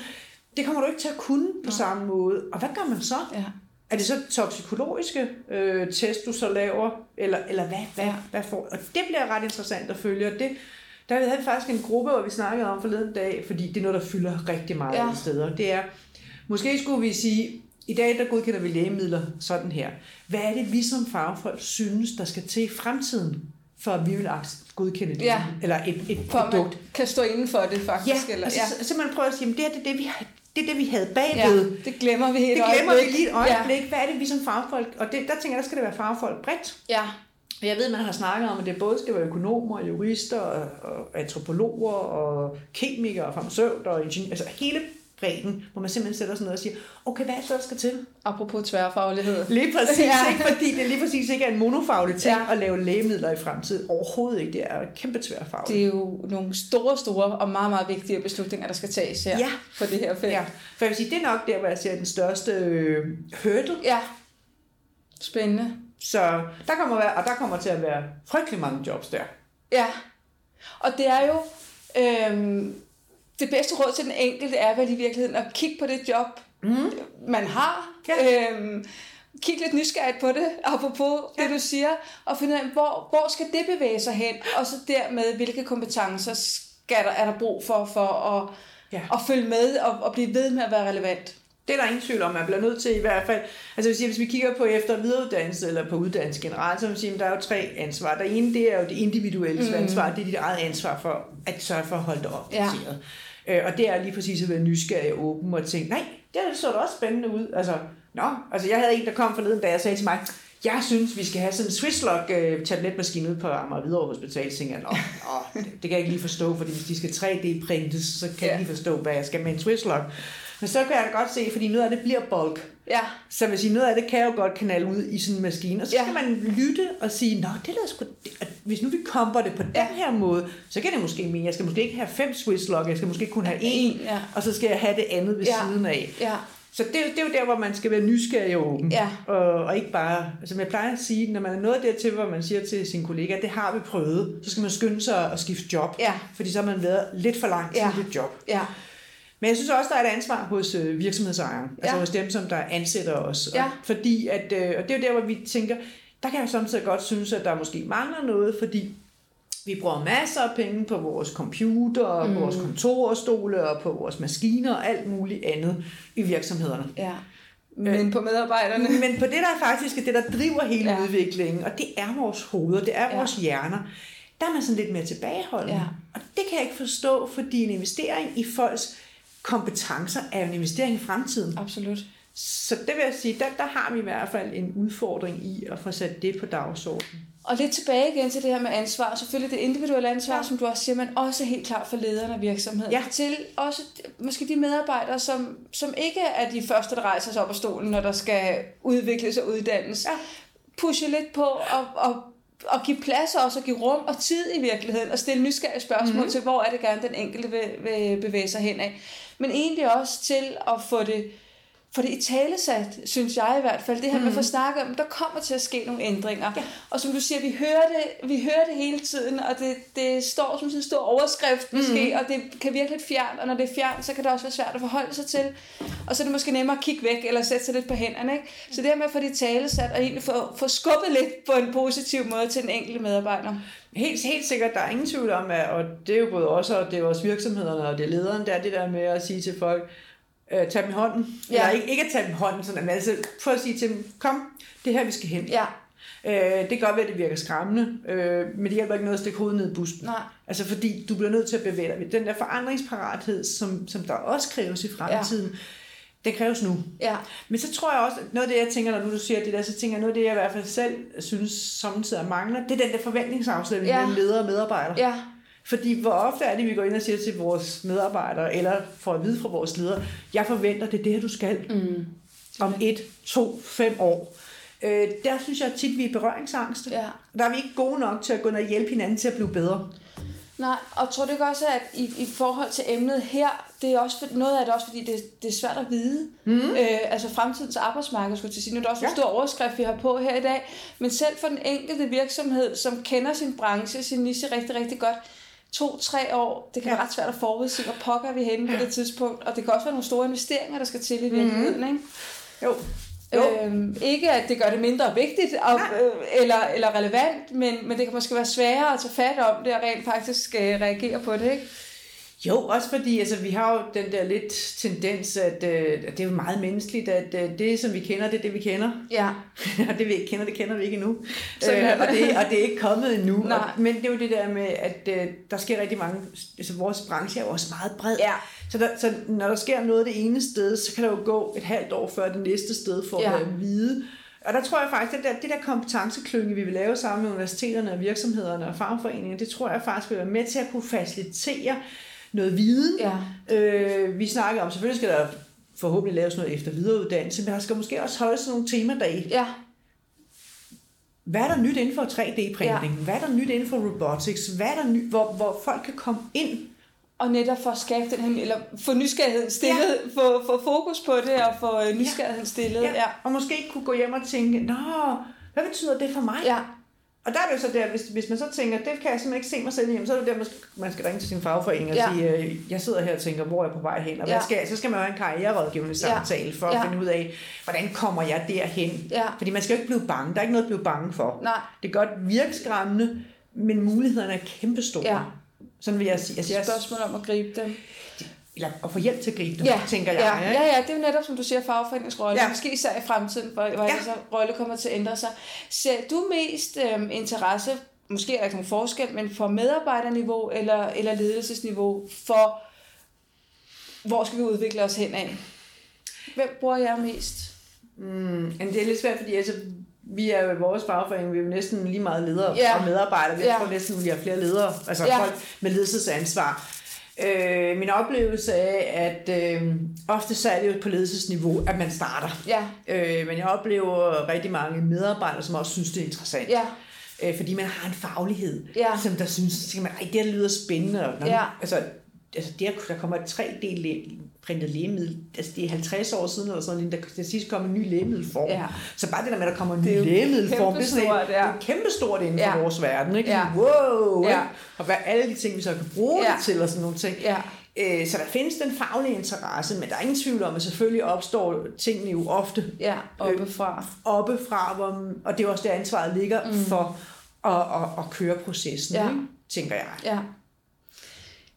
Det kommer du ikke til at kunne på Nej. samme måde. Og hvad gør man så? Ja. er det så toksikologiske øh, test, du så laver, eller, eller hvad, hvad, hvad får? Og det bliver ret interessant at følge, og det, der havde vi faktisk en gruppe, hvor vi snakkede om forleden dag, fordi det er noget, der fylder rigtig meget ja. steder. Det er, måske skulle vi sige, i dag der godkender vi lægemidler sådan her. Hvad er det, vi som fagfolk synes, der skal til i fremtiden, for at vi vil godkende det? Ja. Eller et, et For produkt? man kan stå inden for det, faktisk. Ja, eller, altså, ja. simpelthen prøve at sige, at det, er det, det, vi, har- det er det, vi havde bagved. ja, det glemmer vi helt Det glemmer vi lige et øjeblik. Hvad er det, vi som fagfolk? Og det, der tænker jeg, der skal det være fagfolk bredt. Ja, Og Jeg ved, man har snakket om, at det både skal være økonomer, jurister, og, og antropologer, og kemikere, og farmaceuter, og ingeniører. Altså hele bredden, hvor man simpelthen sætter sådan noget og siger, okay, hvad er det så, der skal til? apropos tværfaglighed. Lige præcis, Ja. ikke? fordi det lige præcis ikke er en monofaglig ting Ja. at lave lægemidler i fremtiden. Overhovedet ikke. Det er kæmpe tværfagligt. Det er jo nogle store, store og meget, meget vigtige beslutninger, der skal tages her Ja. på det her felt. Ja, for jeg vil sige, det er nok der, hvor jeg ser den største øh, hurdle. ja. Spændende. Så der kommer, være, og der kommer til at være frygtelig mange jobs der. Ja, og det er jo, øhm, det bedste råd til den enkelte er vel i virkeligheden at kigge på det job, Mm. man har. Ja. Øhm, kig lidt nysgerrigt på det, apropos ja. det du siger, og finde ud af, hvor, hvor skal det bevæge sig hen, og så dermed, hvilke kompetencer skal der, er der brug for, for at, Ja. at følge med og, og blive ved med at være relevant. Det er der ingen tvivl om, man bliver nødt til i hvert fald. Altså vil sige, hvis vi kigger på efter- videreuddannelse, eller på uddannelse generelt, så vil sige, at der er jo tre ansvar. Der ene, det er jo det individuelle mm. ansvar. Det er dit eget ansvar for at sørge for at holde dig opdateret. Ja. Øh, og det er lige præcis at være nysgerrig og åben og tænke, nej, det så da også spændende ud. Altså, nå, altså jeg havde en, der kom forleden, da jeg sagde til mig, jeg synes, vi skal have sådan en Swisslog øh, tabletmaskine ude på Amager Hvidovre Hospital. Så tænkte jeg, nå, det, det, kan jeg ikke lige forstå, fordi hvis de skal 3D-printes, så kan ja. Jeg ikke lige forstå, hvad jeg skal med en Swisslog. Men så kan jeg da godt se, fordi noget af det bliver bulk. Ja, Så vil sige, noget af det kan jo godt kanale ud i sådan en maskine. Og så Ja. skal man lytte og sige, nå, det er sgu, hvis nu vi komper det på den Ja. her måde, så kan det måske mene, jeg skal måske ikke have fem Swisslog, jeg skal måske kun have en, ja. og så skal jeg have det andet ved Ja. siden af. ja, Så det, er jo- det er jo der, hvor man skal være nysgerrig og åben. Ja. Og, og ikke bare, som jeg plejer at sige, når man er nået dertil, hvor man siger til sine kollegaer, det har vi prøvet, så skal man skynde sig at skifte job. Ja. Fordi så har man været lidt for lang tid Ja. i det job. ja, Men jeg synes også, der er et ansvar hos øh, virksomhedsejeren, ja. altså Ja. hos dem, som der ansætter os. Ja. Og, fordi at, øh, og det er jo der, hvor vi tænker, der kan jeg samtidig godt synes, at der måske mangler noget, fordi vi bruger masser af penge på vores computer, mm. vores kontorstole og på vores maskiner og alt muligt andet i virksomhederne. ja. Men på medarbejderne. Men på det, der faktisk er det, der driver hele ja. udviklingen, og det er vores hoveder, det er Ja. vores hjerner, der er man sådan lidt mere tilbageholdende. Ja. Og det kan jeg ikke forstå, fordi en investering i folks kompetencer er en investering i fremtiden. Absolut. Så det vil jeg sige, der, der har vi i hvert fald en udfordring i at få sat det på dagsordenen. Og lidt tilbage igen til det her med ansvar. Selvfølgelig det individuelle ansvar, ja. som du også siger, men også helt klart for lederen af virksomheden. Ja. Til også måske de medarbejdere, som, som ikke er de første, der rejser sig op af stolen, når der skal udvikles og uddannes. Ja. Pushe lidt på og, og, og give plads også, og give rum og tid i virkeligheden, og stille nysgerrige spørgsmål Mhm. mm-hmm. til, hvor er det gerne, den enkelte vil, vil bevæge sig hen af. Men egentlig også til at få det for det i talesat, synes jeg i hvert fald, det her mm. med at få snakket om, der kommer til at ske nogle ændringer. Ja. Og som du siger, vi hører det, vi hører det hele tiden, og det, det står som sådan en stor overskrift måske, mm. og det kan virke lidt fjernt, og når det er fjernt, så kan det også være svært at forholde sig til. Og så er det måske nemmere at kigge væk, eller sætte sig lidt på hænderne. Ikke? Så det her med at få det i talesat, og egentlig få, få skubbet lidt på en positiv måde til den enkelte medarbejder. Helt, helt sikkert, der er ingen tvivl om, at, og det er jo både os, og det er også virksomhederne, og det er lederen, der er det der med at sige til folk, øh, tag dem i hånden. Ja. Eller ikke, ikke at tage dem i hånden, sådan, men altså prøv at sige til dem, kom, det er her, vi skal hen. Ja, Øh, det kan godt være, at det virker skræmmende, øh, men det hjælper ikke noget at stikke hovedet ned i busken. nej, Altså fordi du bliver nødt til at bevæge dig. Den der forandringsparathed, som, som der også kræves i fremtiden, ja. det kræves nu. ja, Men så tror jeg også, at noget af det, jeg tænker, når du siger det der, så tænker jeg, noget af det, jeg i hvert fald selv synes samtidig mangler, det er den der forventningsafstemning Ja. mellem ledere og medarbejdere. ja, Fordi hvor ofte er det, vi går ind og siger til vores medarbejdere, eller får at vide fra vores ledere, jeg forventer, det er det her, du skal mm, om et, to, fem år. Øh, der synes jeg tit, vi er berøringsangste. ja. Der er vi ikke gode nok til at gå ind og hjælpe hinanden til at blive bedre. Nej, og tror du ikke også, at i, i forhold til emnet her, det er også for, noget af det også, fordi det, det er svært at vide. Mm. Øh, altså fremtidens arbejdsmarked, skulle jeg sige. Nu er det også en Ja. stor overskrift, vi har på her i dag. Men selv for den enkelte virksomhed, som kender sin branche, sin niche rigtig, rigtig godt, to-tre år, det kan ja. Ja. være ret svært at forudse, hvor pokker er vi henne på det tidspunkt. Og det kan også være nogle store investeringer, der skal til i virkeligheden. Mm. Ikke? Jo, Øhm, ikke at det gør det mindre vigtigt og, øh, eller, eller relevant, men, men det kan måske være sværere at tage fat om det og rent faktisk øh, reagere på det, ikke? Jo, også fordi altså, vi har jo den der lidt tendens, at, øh, det er jo meget menneskeligt, at øh, det, som vi kender, det er det, vi kender. Ja. *laughs* og det, vi ikke kender, det kender vi ikke endnu. Er Øh, og, det, og det er ikke kommet endnu. Nej. Og, men det er jo det der med, at øh, der sker rigtig mange... Altså, vores branche er jo også meget bred. Ja. Så, der, så når der sker noget det ene sted, så kan der jo gå et halvt år før det næste sted for Ja. at vide. Og der tror jeg faktisk, at det der, det der kompetenceklynge, vi vil lave sammen med universiteterne og virksomhederne og fagforeningerne, det tror jeg faktisk vil være med til at kunne facilitere noget viden. Ja. Øh, vi snakker om, selvfølgelig skal der forhåbentlig laves noget efter videreuddannelse, men der skal måske også holdes nogle temadage. Ja. Hvad er der nyt inden for 3D-printing? Ja. Hvad er der nyt inden for robotics? Hvad er der nyt, hvor, hvor folk kan komme ind? Og netop for at skabe den her, eller få nysgerrigheden stillet, ja. få, få fokus på det og få øh, nysgerrigheden stillet. Ja. ja. Og måske ikke kunne gå hjem og tænke, Nå, hvad betyder det for mig? Ja. Og der er det jo så der, hvis, hvis man så tænker, det kan jeg simpelthen ikke se mig selv hjem, så er det der, man skal, man skal ringe til sin fagforening og Ja. ja. sige, øh, jeg sidder her og tænker, hvor er jeg på vej hen? Og hvad Ja. skal jeg? Så skal man have en karriererådgivende samtale for at Ja. finde ud af, hvordan kommer jeg derhen? Ja. Fordi man skal jo ikke blive bange. Der er ikke noget at blive bange for. Nej. Det kan godt virke skræmmende, men mulighederne er kæmpestore. Ja. Sådan vil jeg sige. Altså, Det er jeg, et spørgsmål om at gribe dem. Eller at få hjælp til at gribe dem, Ja, tænker jeg. ja, ikke? ja, ja, det er jo netop, som du siger, fagforeningsrolle. Ja. Ja. Måske især i fremtiden, hvor, hvor ja. Så rolle kommer til at ændre sig. Ser du mest øhm, interesse, måske er der ikke nogen forskel, men for medarbejderniveau eller, eller ledelsesniveau, for hvor skal vi udvikle os hen af? Hvem bruger jeg mest? Mm, det er lidt svært, fordi altså, vi er jo i vores fagforening, vi er jo næsten lige meget ledere Ja. og medarbejdere. Vi Ja. tror næsten, vi har flere ledere, altså Ja. folk med ledelsesansvar. Øh, min oplevelse er, at øh, ofte så er det jo på ledelsesniveau, at man starter. Ja, Øh, men jeg oplever rigtig mange medarbejdere, som også synes, det er interessant. ja, Øh, fordi man har en faglighed, Ja. som der synes, Ej, det lyder spændende. Og Ja. altså, altså det, at der kommer et 3D-printet lægemiddel, altså det er 50 år siden, eller sådan, der, der sidst kom en ny lægemiddelform. Ja. Så bare det der med, at der kommer en Det ny jo lægemiddelform, det er, sådan, et- ja. det er kæmpestort inden for Ja. vores verden. Ikke? Ja. Wow! Ja. Ikke? Og hvad alle de ting, vi så kan bruge Ja. det til, og sådan nogle ting. ja, Øh, Så der findes den faglige interesse, men der er ingen tvivl om, at selvfølgelig opstår tingene jo ofte ja, oppefra. oppefra, hvor, og det er også der ansvaret ligger mm. for at, at, at køre processen, Ja. ikke? tænker jeg. Ja.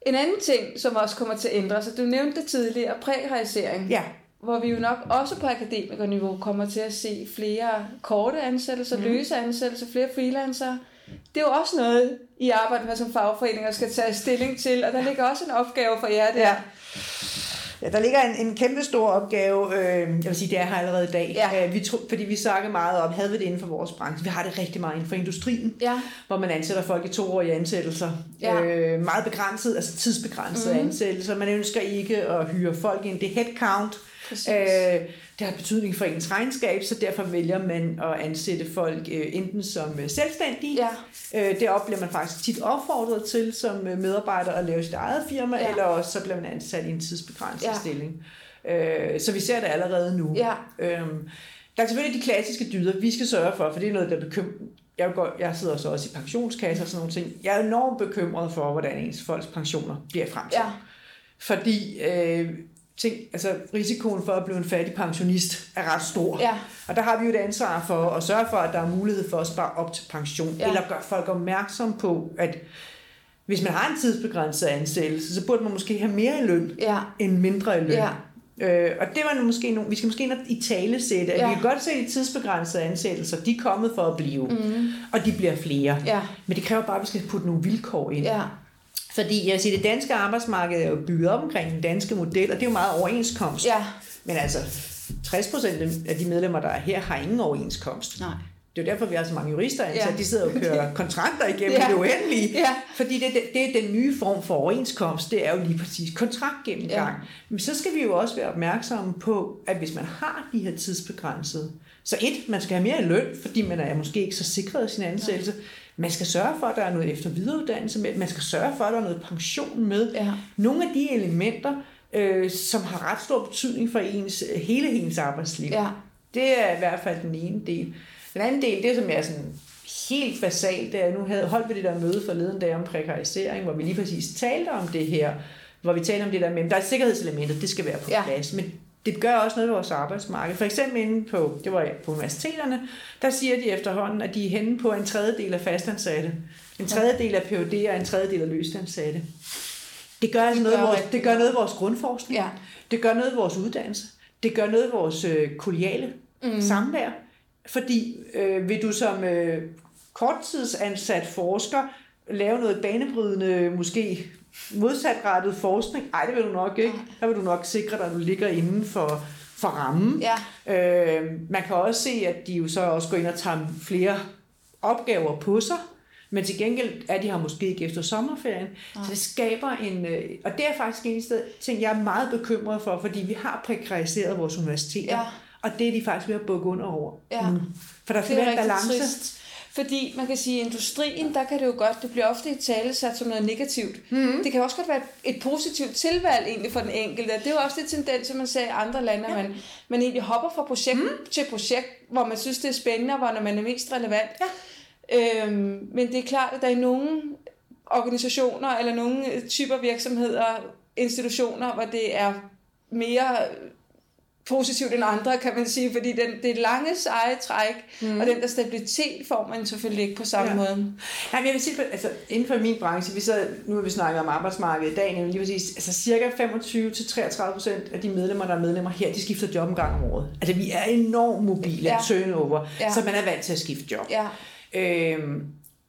En anden ting, som også kommer til at ændre sig, du nævnte det tidligere, prækarisering. Ja, hvor vi jo nok også på akademikerniveau kommer til at se flere korte ansættelser, mm. løse ansættelser, flere freelancere. Det er jo også noget, I arbejder med som fagforeninger skal tage stilling til, og der ligger også en opgave for jer der. Ja. Ja, der ligger en, en kæmpe stor opgave, øh, jeg vil sige, det er her allerede i dag. Ja. Øh, vi tro, fordi vi snakker meget om, havde vi det inden for vores branche. Vi har det rigtig meget inden for industrien, Ja, hvor man ansætter folk i toårige ansættelser. Ja. Øh, meget begrænset, altså tidsbegrænsede mm. ansættelser. Man ønsker ikke at hyre folk ind. Det er headcount. præcis. Øh, det har betydning for ens regnskab, så derfor vælger man at ansætte folk øh, enten som øh, selvstændige, ja, Øh, det oplever man faktisk tit opfordret til som øh, medarbejder at lave sit eget firma, Ja. eller også så bliver man ansat i en tidsbegrænset ja. stilling. Øh, så vi ser det allerede nu. ja, Øhm, der er selvfølgelig de klassiske dyder, vi skal sørge for, for det er noget, der bekymrer. Jeg, går, jeg sidder så også i pensionskasser og sådan nogle ting. Jeg er enormt bekymret for, hvordan ens folks pensioner bliver i fremtiden. ja, Fordi øh, ting, altså, risikoen for at blive en fattig pensionist er ret stor. ja, Og der har vi jo et ansvar for at sørge for, at der er mulighed for at spare op til pension, Ja. eller gøre folk opmærksom på, at hvis man har en tidsbegrænset ansættelse, så burde man måske have mere i løn ja, end mindre i løn. ja, Øh, og det var måske nogle, vi skal måske i tale sætte, at Ja. vi kan godt se, at de tidsbegrænsede ansættelser, de er kommet for at blive, mm, og de bliver flere. ja, Men det kræver bare, at vi skal putte nogle vilkår ind. ja, Fordi jeg vil sige, det danske arbejdsmarked er jo bygget op omkring den danske model, og det er jo meget overenskomst. ja, Men altså, 60% af de medlemmer, der er her, har ingen overenskomst. nej, Det er jo derfor, vi har så mange jurister ansat. Ja. Ja. De sidder og kører *laughs* kontrakter igennem Ja. ja. det uendelige. ja, Fordi det, det, det er den nye form for overenskomst. Det er jo lige præcis kontraktgennemgang. Ja. Ja. Men så skal vi jo også være opmærksomme på, at hvis man har de her tidsbegrænsede, så et, man skal have mere i løn, fordi man er måske ikke så sikret af sin ansættelse. Man skal sørge for, at der er noget efter videreuddannelse med. Man skal sørge for, at der er noget pension med. ja, Nogle af de elementer, øh, som har ret stor betydning for ens, hele ens arbejdsliv. ja, Det er i hvert fald den ene del. Den anden del, det som er sådan helt basalt, det er, nu havde, holdt vi det der møde forleden dag om prekarisering, hvor vi lige præcis talte om det her, hvor vi talte om det der med, der er sikkerhedselementer, det skal være på Ja. plads, men det gør også noget ved vores arbejdsmarked. For eksempel inde på, det var på universiteterne, der siger de efterhånden, at de er henne på en tredjedel af fastansatte, en tredjedel af PhD og en tredjedel af løstansatte. Det gør, altså noget, gør vores, det gør noget vores grundforskning. Ja. Det gør noget vores uddannelse. Det gør noget vores øh, kollegiale mm. samvær. Fordi øh, vil du som øh, korttidsansat forsker lave noget banebrydende, måske modsatrettet forskning? Nej, det vil du nok ikke. Der vil du nok sikre dig, at du ligger inden for, for rammen. Ja. Øh, man kan også se, at de jo så også går ind og tager flere opgaver på sig. Men til gengæld er de her måske ikke efter sommerferien. Ja. Så det skaber en... Øh, og det er faktisk en sted, ting, jeg er meget bekymret for, fordi vi har prekariseret vores universiteter. Ja. Og det er de faktisk ved at bukke under over. Ja. Mm. For der skal være en balance. Trist. Fordi man kan sige, at i industrien, der kan det jo godt, det bliver ofte i tale sat som noget negativt. Mm-hmm. Det kan også godt være et positivt tilvalg egentlig for den enkelte. Det er jo også det tendens, som man ser i andre lande, ja. man, man egentlig hopper fra projekt mm. til projekt, hvor man synes, det er spændende, og hvor man er mest relevant. Ja. Øhm, men det er klart, at der er nogle organisationer eller nogle typer virksomheder, institutioner, hvor det er mere positivt end andre, kan man sige, fordi den, det lange seje træk, mm. og den der stabilitet får man selvfølgelig ikke på samme ja. måde. Nej, men jeg vil sige, altså inden for min branche, vi så, nu har vi snakket om arbejdsmarkedet i dag, nemlig lige præcis, altså cirka 25-33 procent af de medlemmer, der er medlemmer her, de skifter job en gang om året. Altså vi er enormt mobile, ja. turnover, ja. så man er vant til at skifte job. Ja. Øhm,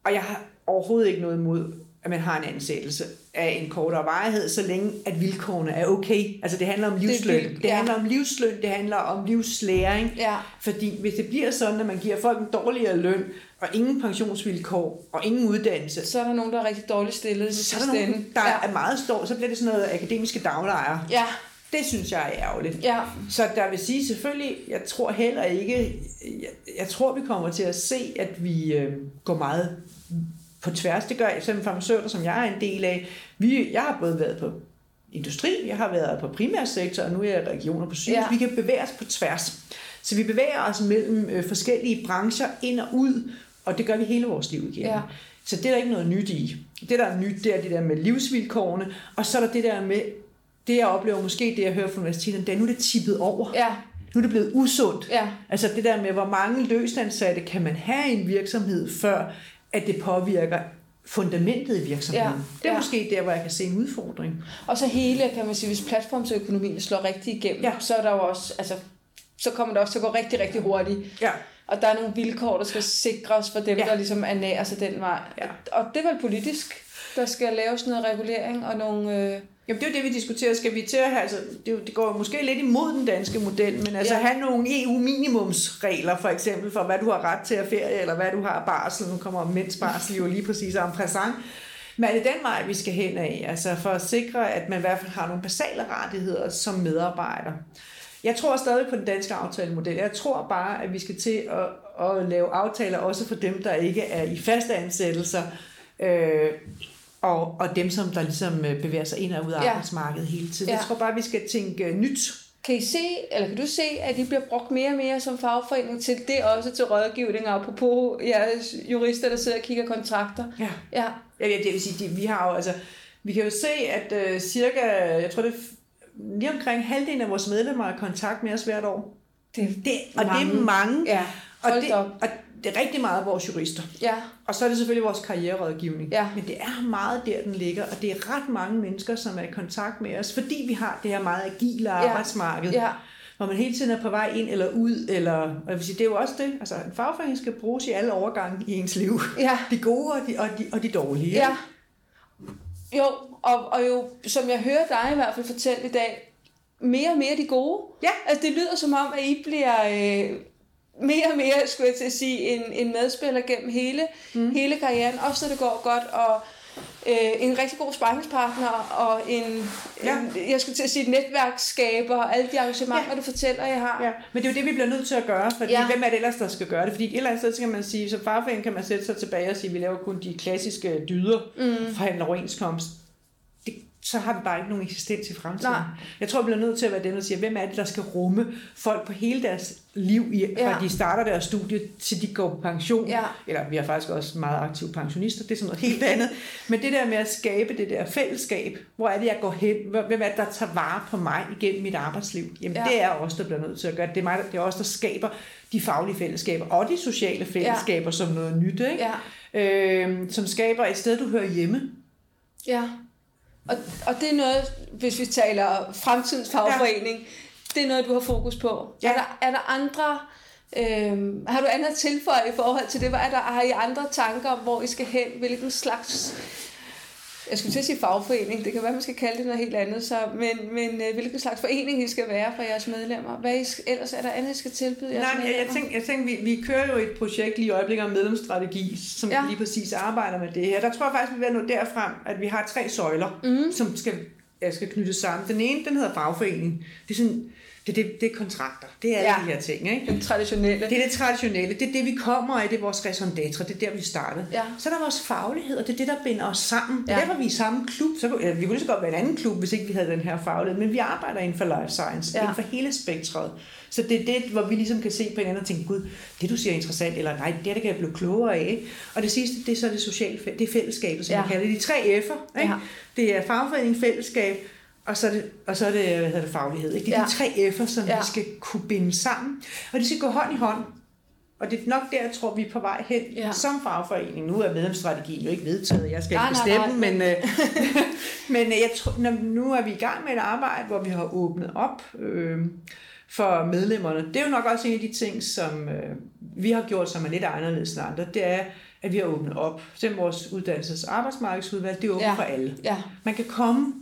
og jeg har overhovedet ikke noget imod at man har en ansættelse af en kortere varighed, så længe at vilkårene er okay. Altså det handler om livsløn. Det, det handler om livsløn, det handler om livslæring. Ja. Fordi hvis det bliver sådan, at man giver folk en dårligere løn, og ingen pensionsvilkår, og ingen uddannelse. Så er der nogen, der er rigtig dårligt stillet. Så er der nogen, der ja. er meget stor, så bliver det sådan noget akademiske daglejre. Ja. Det synes jeg er ærgerligt. Ja. Så der vil sige selvfølgelig, jeg tror heller ikke, jeg, jeg tror vi kommer til at se, at vi øh, går meget på tværs. Det gør eksempel farmaceuter, som jeg er en del af. Vi, jeg har både været på industri, jeg har været på primærsektor, og nu er jeg regioner på sygehus. Ja. Vi kan bevæge os på tværs. Så vi bevæger os mellem øh, forskellige brancher ind og ud, og det gør vi hele vores liv igennem. Ja. Så det er der ikke noget nyt i. Det, der er nyt, det er det der med livsvilkårene, og så er der det der med, det jeg oplever, måske det jeg hører fra universitetet, det er nu er det tippet over. Ja. Nu er det blevet usundt. Ja. Altså det der med, hvor mange løsansatte kan man have i en virksomhed, før at det påvirker fundamentet i virksomheden. Ja, det er ja. måske der, hvor jeg kan se en udfordring. Og så hele, kan man sige, hvis platformsøkonomien slår rigtig igennem, ja. så er der jo også, altså, så kommer det også til at gå rigtig, rigtig hurtigt. Ja. Og der er nogle vilkår, der skal sikres for dem, ja. der ligesom ernærer sig den vej. Ja. Og det er vel politisk, der skal laves noget regulering og nogle... Øh, Jamen, det er jo det, vi diskuterer. Skal vi til at have, altså, det, det går måske lidt imod den danske model, men altså ja. have nogle EU-minimumsregler, for eksempel, for hvad du har ret til at ferie, eller hvad du har barsel. Nu kommer mænds barsel jo lige præcis om præsent. Men er det den vej, vi skal hen af? Altså for at sikre, at man i hvert fald har nogle basale rettigheder som medarbejder. Jeg tror stadig på den danske aftalemodel. Jeg tror bare, at vi skal til at, at lave aftaler også for dem, der ikke er i faste ansættelser. Øh, og, og dem, som der ligesom øh, bevæger sig ind og ud af ja. arbejdsmarkedet hele tiden. Ja. Jeg tror bare, vi skal tænke øh, nyt. Kan I se, eller kan du se, at de bliver brugt mere og mere som fagforening til det også til rådgivning, apropos jeres jurister, der sidder og kigger kontrakter? Ja, ja. ja det vil sige, de, vi har jo, altså, vi kan jo se, at uh, cirka, jeg tror det er lige omkring halvdelen af vores medlemmer har kontakt med os hvert år. Det, det, og mange. det er mange. Ja, og det, op. og det er rigtig meget vores jurister. Ja. Og så er det selvfølgelig vores karriererådgivning. Ja. Men det er meget der, den ligger, og det er ret mange mennesker, som er i kontakt med os, fordi vi har det her meget agile arbejdsmarked. Ja. Hvor man hele tiden er på vej ind eller ud, eller, og jeg vil sige, det er jo også det, altså en fagforening skal bruges i alle overgange i ens liv. Ja. De gode og de, og de, og de dårlige. Ja. Jo, og, og jo, som jeg hører dig i hvert fald fortælle i dag, mere og mere de gode. Ja. Altså det lyder som om, at I bliver øh, mere og mere, skulle jeg til at sige, en, en medspiller gennem hele, mm. hele karrieren, også når det går godt, og øh, en rigtig god sparringspartner, og en, ja. en, jeg skulle til at sige, et netværksskaber, og alle de arrangementer, ja. du fortæller, jeg har. Ja. Men det er jo det, vi bliver nødt til at gøre, fordi ja. hvem er det ellers, der skal gøre det? Fordi et eller andet sted, så kan man sige, som farforening kan man sætte sig tilbage og sige, vi laver kun de klassiske dyder, mm. forhandler overenskomst. Så har vi bare ikke nogen eksistens i fremtiden. Nej. Jeg tror, vi bliver nødt til at være dem, der siger, hvem er det, der skal rumme folk på hele deres liv, i, fra ja. de starter deres studie, til de går på pension. Ja. Eller vi har faktisk også meget aktive pensionister, det er sådan noget helt andet. *laughs* Men det der med at skabe det der fællesskab, hvor er det, jeg går hen? Hvem er det, der tager vare på mig igennem mit arbejdsliv? Jamen, ja. det er os, der bliver nødt til at gøre det. Det er, mig, det er os, der skaber de faglige fællesskaber og de sociale fællesskaber ja. som noget nyt. Ikke? Ja. Øh, som skaber et sted, du hører hjemme. Ja. Og, og det er noget, hvis vi taler fremtidens fagforening, ja. det er noget, du har fokus på. Ja. Er, der, er der andre... Øhm, har du andet tilføje i forhold til det? Hvad er der, har I andre tanker om, hvor I skal hen? Hvilken slags jeg skulle til at sige fagforening, det kan være, man skal kalde det noget helt andet, så, men, men øh, hvilken slags forening I skal være for jeres medlemmer? Hvad I, ellers er der andet, I skal tilbyde jeres Nej, medlemmer? Jeg, tænker, jeg tænker vi, vi kører jo et projekt lige i øjeblikket om medlemsstrategi, som ja. lige præcis arbejder med det her. Der tror jeg faktisk, vi vil nå derfrem, at vi har tre søjler, mm. som skal, jeg skal knyttes sammen. Den ene, den hedder fagforening. Det er sådan det, det, det er kontrakter. Det er ja. de her ting. Ikke? Det traditionelle. Det er det traditionelle. Det er det, vi kommer af. Det er vores raison d'être. Det er der, vi startede. Ja. Så er der vores faglighed, og det er det, der binder os sammen. Ja. Derfor er vi i samme klub. Så, ja, vi kunne lige så godt være en anden klub, hvis ikke vi havde den her faglighed. Men vi arbejder inden for life science. Ja. Inden for hele spektret. Så det er det, hvor vi ligesom kan se på hinanden og tænke, gud, det du siger er interessant, eller nej, det, det kan jeg blive klogere af. Og det sidste, det er så det sociale, det er fællesskabet, som ja. vi kalder det. De tre F'er. Ikke? Ja. Det er fagforening, fællesskab, og så er det, og så er det, hvad hedder det faglighed. Ikke? Det er ja. de tre F'er, som ja. vi skal kunne binde sammen. Og de skal gå hånd i hånd. Og det er nok der, jeg tror, vi er på vej hen ja. som fagforening. Nu er medlemsstrategien jo ikke vedtaget, jeg skal ikke bestemme, nej, nej. men, øh, *laughs* men øh, jeg tror, nu er vi i gang med et arbejde, hvor vi har åbnet op øh, for medlemmerne. Det er jo nok også en af de ting, som øh, vi har gjort, som er lidt anderledes end andre. Det er, at vi har åbnet op. Selvom vores uddannelses- og arbejdsmarkedsudvalg, det er åbent ja. for alle. Ja. Man kan komme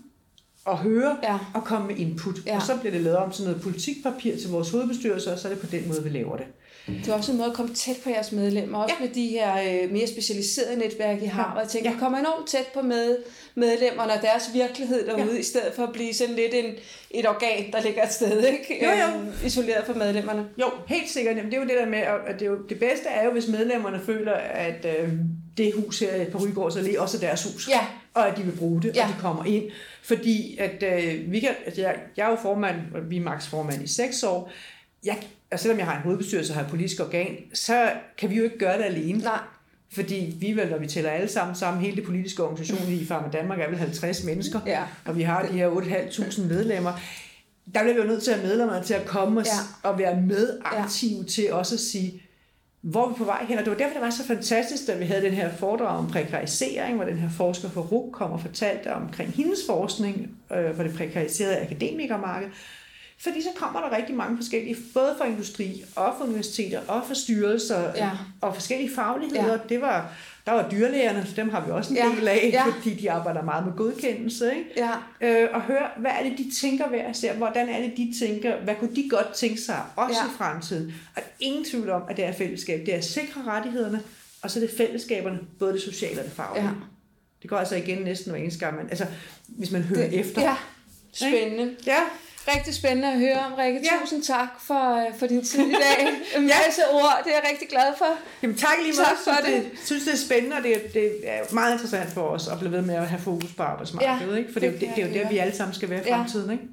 at høre ja. og komme med input. Ja. Og så bliver det lavet om til noget politikpapir til vores hovedbestyrelse, og så er det på den måde, vi laver det. Det er også en måde at komme tæt på jeres medlemmer, også ja. med de her øh, mere specialiserede netværk, I har. Ja. Og jeg tænker, ja. kommer enormt tæt på med medlemmerne og deres virkelighed derude, ja. i stedet for at blive sådan lidt en, et organ, der ligger et sted, ikke? Jo, jo. Øhm, isoleret fra medlemmerne. Jo, helt sikkert. Jamen, det er jo det der med, at det, er jo, det bedste er jo, hvis medlemmerne føler, at øh, det hus her på Rygårds Allé også er deres hus. Ja. Og at de vil bruge det, ja. og de kommer ind. Fordi at øh, vi kan, altså jeg, jeg er jo formand, og vi er max formand i seks år. Jeg, og selvom jeg har en hovedbestyrelse og har et politisk organ, så kan vi jo ikke gøre det alene. Nej. Fordi vi vel, når vi tæller alle sammen sammen, hele det politiske organisation i Farma Danmark er vel 50 mennesker, ja. og vi har de her 8.500 medlemmer. Der bliver vi jo nødt til at medlemmerne til at komme og, ja. og være med aktive ja. til også at sige, hvor er vi på vej hen? Og det var derfor, det var så fantastisk, da vi havde den her foredrag om prekarisering, hvor den her forsker fra RUK kom og fortalte omkring hendes forskning øh, på det prekariserede akademikermarked. Fordi så kommer der rigtig mange forskellige, både fra industri og fra universiteter og fra styrelser ja. og forskellige fagligheder. Ja. Det var der var dyrlægerne, dem har vi også en ja. del af, ja. fordi de arbejder meget med godkendelse. Ikke? Ja. Øh, og høre, hvad er det, de tænker hver især? Hvordan er det, de tænker? Hvad kunne de godt tænke sig også ja. i fremtiden? Og ingen tvivl om, at det er fællesskab. Det er at sikre rettighederne, og så er det fællesskaberne, både det sociale og det faglige. Ja. Det går altså igen næsten hver eneste gang. Man, altså, hvis man hører det, efter. Ja, spændende. Ja. Rigtig spændende at høre om, Rikke. Ja. Tusind tak for, for din tid i dag. *laughs* En masse ja. ord, det er jeg rigtig glad for. Jamen tak lige meget. Tak for det. Synes, det er spændende, og det, det er meget interessant for os at blive ved med at have fokus på arbejdsmarkedet. Ja, ikke? For det, det, det, det er jo der, vi alle sammen skal være i fremtiden. Ikke?